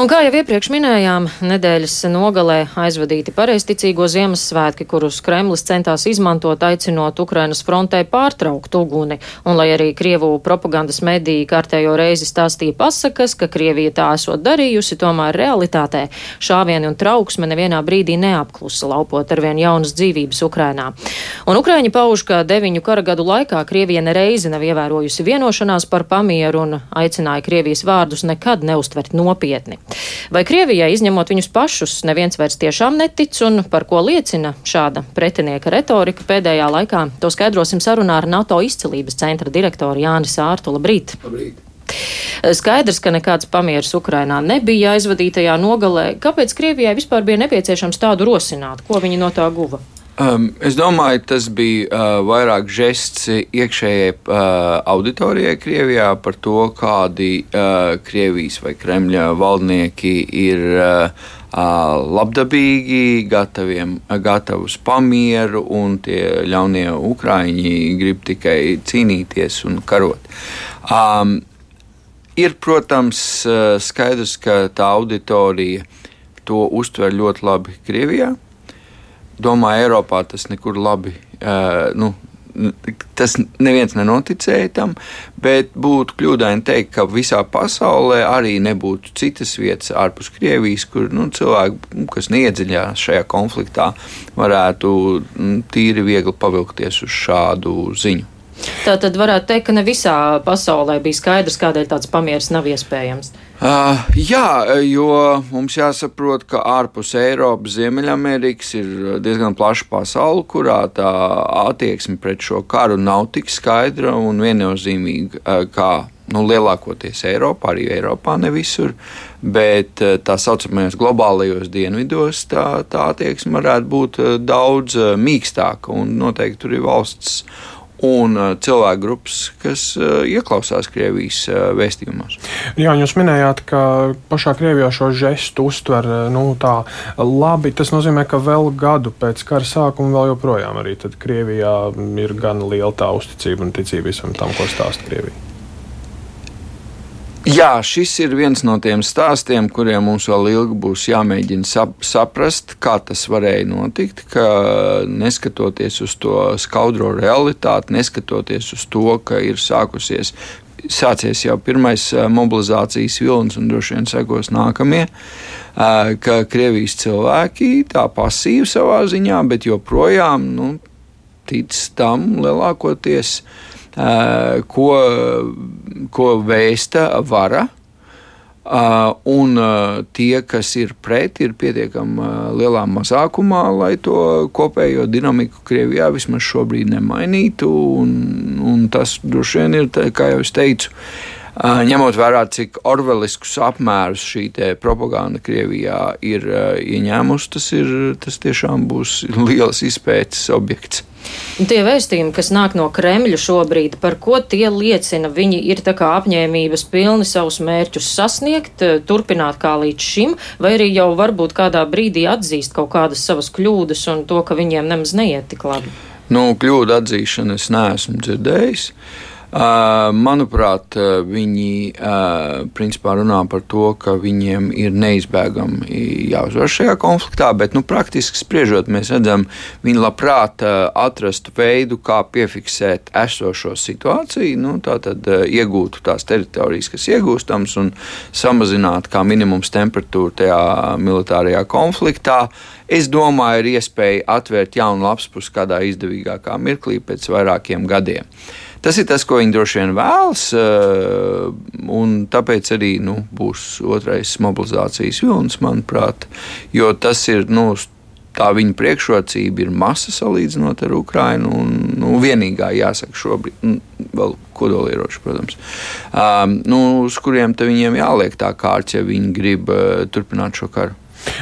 Un kā jau iepriekš minējām, nedēļas nogalē aizvadīti pareizticīgo Ziemassvētki, kurus Kremlis centās izmantot, aicinot Ukrainas frontē pārtraukt uguni. Un lai arī Krievu propagandas mediji kārtējo reizi stāstīja pasakas, ka Krievija tā esot darījusi, tomēr realitātē šāvieni un trauksme nevienā brīdī neapklusa, laupot arvien jaunas dzīvības Ukrainā. Un Ukraiņi pauž, ka deviņu kara gadu laikā Krievija nereizi nav ievērojusi vienošanās par pamieru un aicināja Krievijas vārdus nekad neustvert nopietni. Vai Krievijai, izņemot viņus pašus, neviens vairs tiešām netic un par ko liecina šāda pretinieka retorika pēdējā laikā? To skaidrosim sarunā ar NATO izcelības centra direktoru Jānis Ārtu. Labrīt! Labrīt. Skaidrs, ka nekāds pamieris Ukrainā nebija aizvadītajā nogalē. Kāpēc Krievijai vispār bija nepieciešams tādu rosināt? Ko viņi no tā guva? Um, es domāju, tas bija uh, vairāk žests iekšējai uh, auditorijai Krievijā par to, kādi uh, Krievijas vai Kremļa valdnieki ir uh, labdabīgi, gataviem, gatavi uz pamieru, un tie ļaunie ukrāņi grib tikai cīnīties un karot. Um, ir, protams, skaidrs, ka tā auditorija to uztver ļoti labi Krievijā domāju, Eiropā tas nekur labi. Uh, nu, Tas neviens nenoticēja tam, bet būtu kļūdaini teikt, ka visā pasaulē arī nebūtu citas vietas ārpus Krievijas, kur nu, cilvēki, kas neiedziļinās šajā konfliktā, varētu tīri viegli pavilkties uz šādu ziņu. Tā tad varētu teikt, ka ne visā pasaulē bija skaidrs, kādēļ tāds pamieris nav iespējams. Uh, jā, jo mums jāsaprot, ka ārpus Eiropas, Ziemeļamerikas ir diezgan plaša pasaule, kurā tā attieksme pret šo karu nav tik skaidra un viennozīmīga kā nu, lielākoties Eiropā, arī Eiropā ne visur, bet tā saucamajos globālajos dienvidos tā, tā attieksme varētu būt daudz mīkstāka noteikti tur ir valsts un uh, cilvēku grupas, kas uh, ieklausās Krievijas uh, vēstījumos. Jā, jūs minējāt, ka pašā Krievijā šo žestu uztver nu, tā labi. Tas nozīmē, ka vēl gadu pēc kara sākuma vēl joprojām arī Krievijā ir gan liela tā uzticība un ticība visam tam, ko stāsta Krievija. Jā, šis ir viens no tiem stāstiem, kuriem mums vēl ilgi būs jāmēģina sap saprast, kā tas varēja notikt. Ka neskatoties uz to skaudro realitāti, neskatoties uz to, ka ir sākusies, sācies jau pirmais mobilizācijas vilnis un droši vien sekos nākamie, ka Krievijas cilvēki tā pasīvi savā ziņā, bet joprojām nu, tic tam lielākoties ko, ko vēsta vara. Uh, un uh, tie, kas ir pret, ir pietiekami uh, lielā mazākumā, lai to kopējo dinamiku Krievijā vismaz šobrīd nemainītu. Un, un tas droši vien ir, tā, kā jau es teicu, ņemot vērā, cik orveliskus apmērus šī propaganda Krievijā ir ieņēmusi, tas, ir, tas tiešām būs liels izpētes objekts. Tie vēstījumi, kas nāk no Kremļa šobrīd, par ko tie liecina, viņi ir tā kā apņēmības pilni savus mērķus sasniegt, turpināt kā līdz šim, vai arī jau varbūt kādā brīdī atzīst kaut kādas savas kļūdas un to, ka viņiem nemaz neiet tik labi. Nu, kļūdu atzīšanu es neesmu dzirdējis. Uh, Manuprāt, viņi principā runā par to, ka viņiem ir neizbēgami jāuzvar šajā konfliktā, bet nu, praktiski spriežot, mēs redzam, viņi labprāt atrastu veidu, kā piefiksēt esošo situāciju, nu, tātad iegūtu tās teritorijas, kas iegūstams, un samazināt kā minimums temperatūru tajā militārajā konfliktā. Es domāju, ir iespēja atvērt jaunu lapspusi kādā izdevīgākā mirklī pēc vairākiem gadiem. Tas ir tas, ko viņi droši vien vēlas, eh, un tāpēc arī nu, būs otrais mobilizācijas vilnis, manuprāt, jo tas ir. Nu, Tā viņa priekšrocība ir masa salīdzinot ar Ukrajinu. Nu, vienīgā, jāsaka, šobrīd, nu, vēl kodolieroči, protams, um, nu, uz kuriem viņiem jāliek tā kārts, ja viņi grib uh, turpināt šo karu.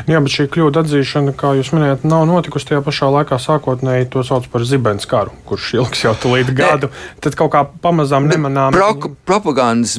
Nu jā, bet šī kļūda atzīšana, kā jūs minējāt, nav notikusi tajā pašā laikā. Sākotnēji to sauc par zibens karu, kurš ilgs jau tulīt gadu. Tad kaut kā pamazām nemanām. Pro, propagandas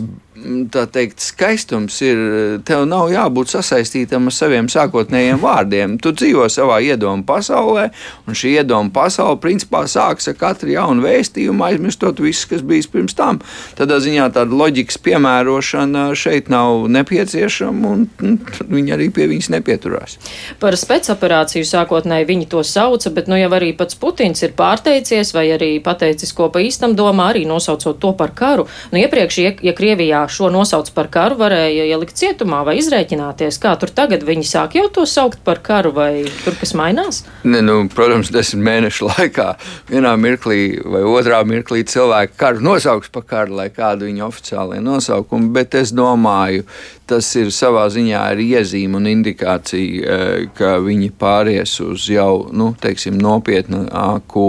tā teikt, skaistums ir, tev nav jābūt sasaistītam ar saviem sākotnējiem vārdiem. Tu dzīvo savā iedomu pasaulē, un šī iedomu pasaule principā sākas ar katru jaunu vēstījumu, aizmirstot visu, kas bijis pirms tam. Tādā ziņā tāda loģikas piemērošana šeit nav nepieciešama, un, viņi arī pie viņas nepieturās. Par spēcoperāciju sākotnēji viņi to sauca, bet nu jau arī pats Putins ir pārteicies vai arī pateicis, ko pa īstam domā, arī nosaucot to par karu. Nu, iepriekš, ja, ja Krievijā šo nosauc par karu, varēja ielikt cietumā vai izrēķināties. Kā tur tagad viņi sāk jau to saukt par karu, vai tur kas mainās? Ne, nu, protams, desmit mēnešu laikā vienā mirklī vai otrā mirklī cilvēki karu nosauks par karu, lai kādu viņa oficiālajie nosaukumi, bet es domāju, tas ir savā ziņā arī iezīme un indikācija, eh, ka viņi pāries uz jau, nu, teiksim, nopietnāku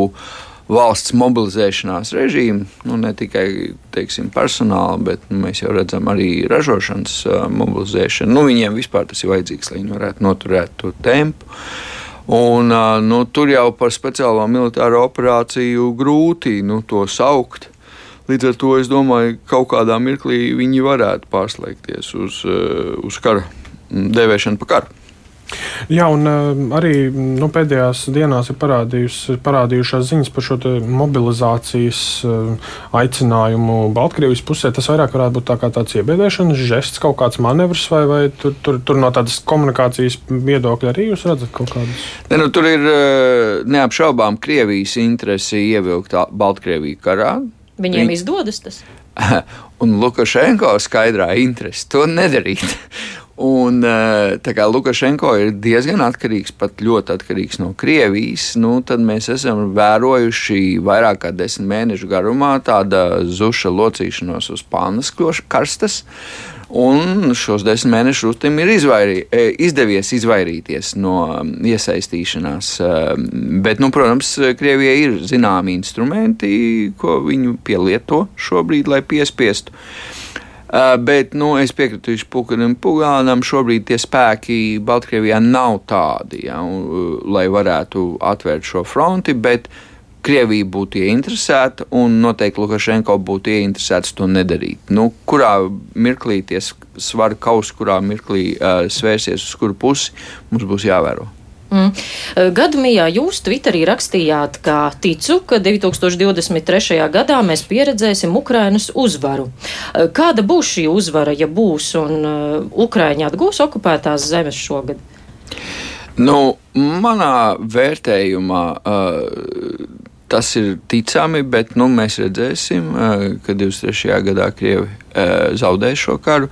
valsts mobilizēšanās režīmu, nu, ne tikai teiksim, personāla, bet nu, mēs jau redzam arī ražošanas uh, mobilizēšanu. Nu, viņiem vispār tas ir vajadzīgs, lai viņi varētu noturēt to tempu. Un, uh, nu, tur jau par speciālo militāro operāciju grūti nu, to saukt. Līdz ar to es domāju, ka kaut kādā mirklī viņi varētu pārslēgties uz, uz kara devēšanu par karu. Jā, un uh, arī nu, pēdējās dienās ir parādījušās ziņas par šo mobilizācijas uh, aicinājumu Baltkrievijas pusē. Tas vairāk varētu būt tā tāds iebiedēšanas žests, kaut kāds manevrs, vai, vai tur, tur, tur no tādas komunikācijas viedokļa arī jūs redzat kaut kādus? Ne, nu, tur ir uh, neapšaubām Krievijas interese ievilkt Baltkrieviju karā. Viņiem Viņ... izdodas tas. Un Lukašenko skaidrā interese to nedarīt. Un, eh, tā kā Lukašenko ir diezgan atkarīgs, pat ļoti atkarīgs no Krievijas, nu, tad mēs esam vērojuši vairāk kā desmit mēnešu garumā tāda zuša locīšanos uz pannas karstas. Un šos desmit mēnešus Rutim ir izvairī, e, izdevies izvairīties no um, iesaistīšanās. Um, bet, nu, protams, Krievijai ir zināmi instrumenti, ko viņu pielieto šobrīd, lai piespiestu. Uh, bet nu, es piekritīšu Pukanam Pugānam, šobrīd tie spēki Baltkrievijā nav tādi, ja, un, uh, lai varētu atvērt šo fronti, bet Krievija būtu ieinteresēta, un noteikti Lukašenko būtu ieinteresēts to nedarīt. Nu, kurā mirklī tie svaru kausi, kurā mirklī uh, svērsies uz kuru pusi, mums būs jāvēro. Mm. Gadsimijā jūs Twitterī rakstījāt, ka ticu, ka 2023. gadā mēs pieredzēsim Ukrainas uzvaru. Kāda būs šī uzvara, ja būs, un Ukraiņa atgūs okupētās zemes šogad? Nu, manā vērtējumā uh, tas ir ticami, bet nu, mēs redzēsim, ka 23. gadā Krievi zaudēs šo karu.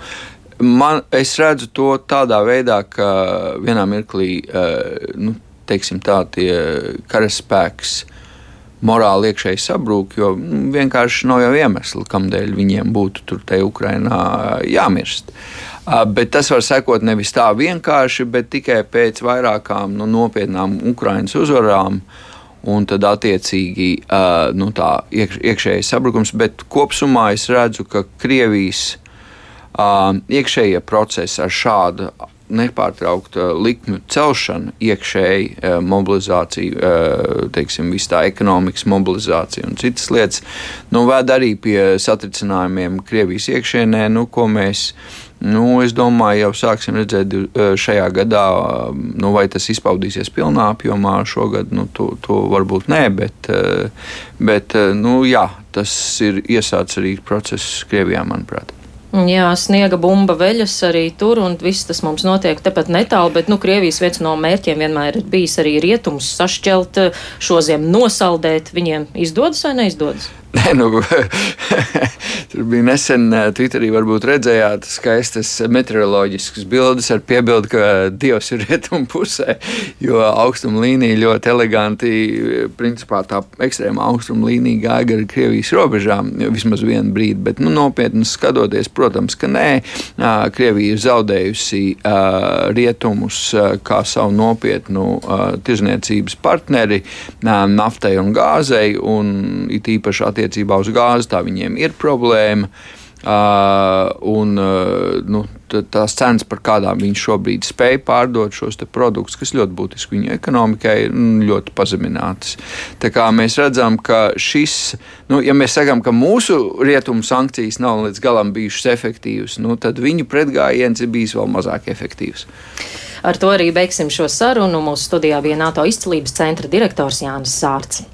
Man, es redzu to tādā veidā, ka vienā mirklī, uh, nu, tā, tie karaspēks morāli iekšēji sabrūk, jo nu, vienkārši nav jau iemesli, kādēļ viņiem būtu tur te Ukrainā jāmirst. Uh, bet tas var sekot nevis tā vienkārši, bet tikai pēc vairākām nu, nopietnām Ukraiņas uzvarām. Un tad, attiecīgi, uh, nu, tā iekš, iekšējais sabrukums. Bet kopumā es redzu, ka Krievijas iekšējie procesi ar šādu nepārtrauktu likmju celšanu, iekšēji mobilizāciju, teiksim, visu tā ekonomikas mobilizāciju un citas lietas, nu, ved arī pie satricinājumiem Krievijas iekšēnē, nu, ko mēs. Nu, es domāju, jau sāksim redzēt šajā gadā, nu, vai tas izpaudīsies pilnā apjomā šogad. Nu, to, to varbūt nē, bet, bet nu, jā, tas ir iesācis arī process Krievijā, manuprāt. Jā, sniega bumba veļas arī tur, un viss tas mums notiek tepat netālu, bet, nu, Krievijas viens no mērķiem vienmēr ir bijis arī rietumus sašķelt, šo zemi nosaldēt. Viņiem izdodas vai neizdodas? Nē, nu, tur bija nesen eh, Twitterī, varbūt redzējāt skaistas meteoroloģiskas bildes ar piebildi, ka Dievs ir rietumu pusē, jo augstuma līnija ļoti eleganti, principā tā ekstrēmā augstuma līnija gāja gar Krievijas robežām vismaz vienu brīdi, bet, nu, nopietni skatoties, protams, ka nē, Krievija ir zaudējusi rietumus kā savu nopietnu tirzniecības partneri naftai un gāzei, un it īpaši attiecībā uz gāzi, tā viņiem ir problēma. Uh, un uh, nu, tās cenas, par kādām viņš šobrīd spēj pārdot šos produktus, kas ļoti būtiski viņa ekonomikai, ir ļoti pazeminātas. Tā kā mēs redzam, ka šis, nu, ja mēs sakām, ka mūsu rietumu sankcijas nav līdz galam bijušas efektīvas, nu, tad viņu pretgājiens ir bijis vēl mazāk efektīvs. Ar to arī beigsim šo sarunu. Mūsu studijā bija NATO izcilības centra direktors Jānis Sārts.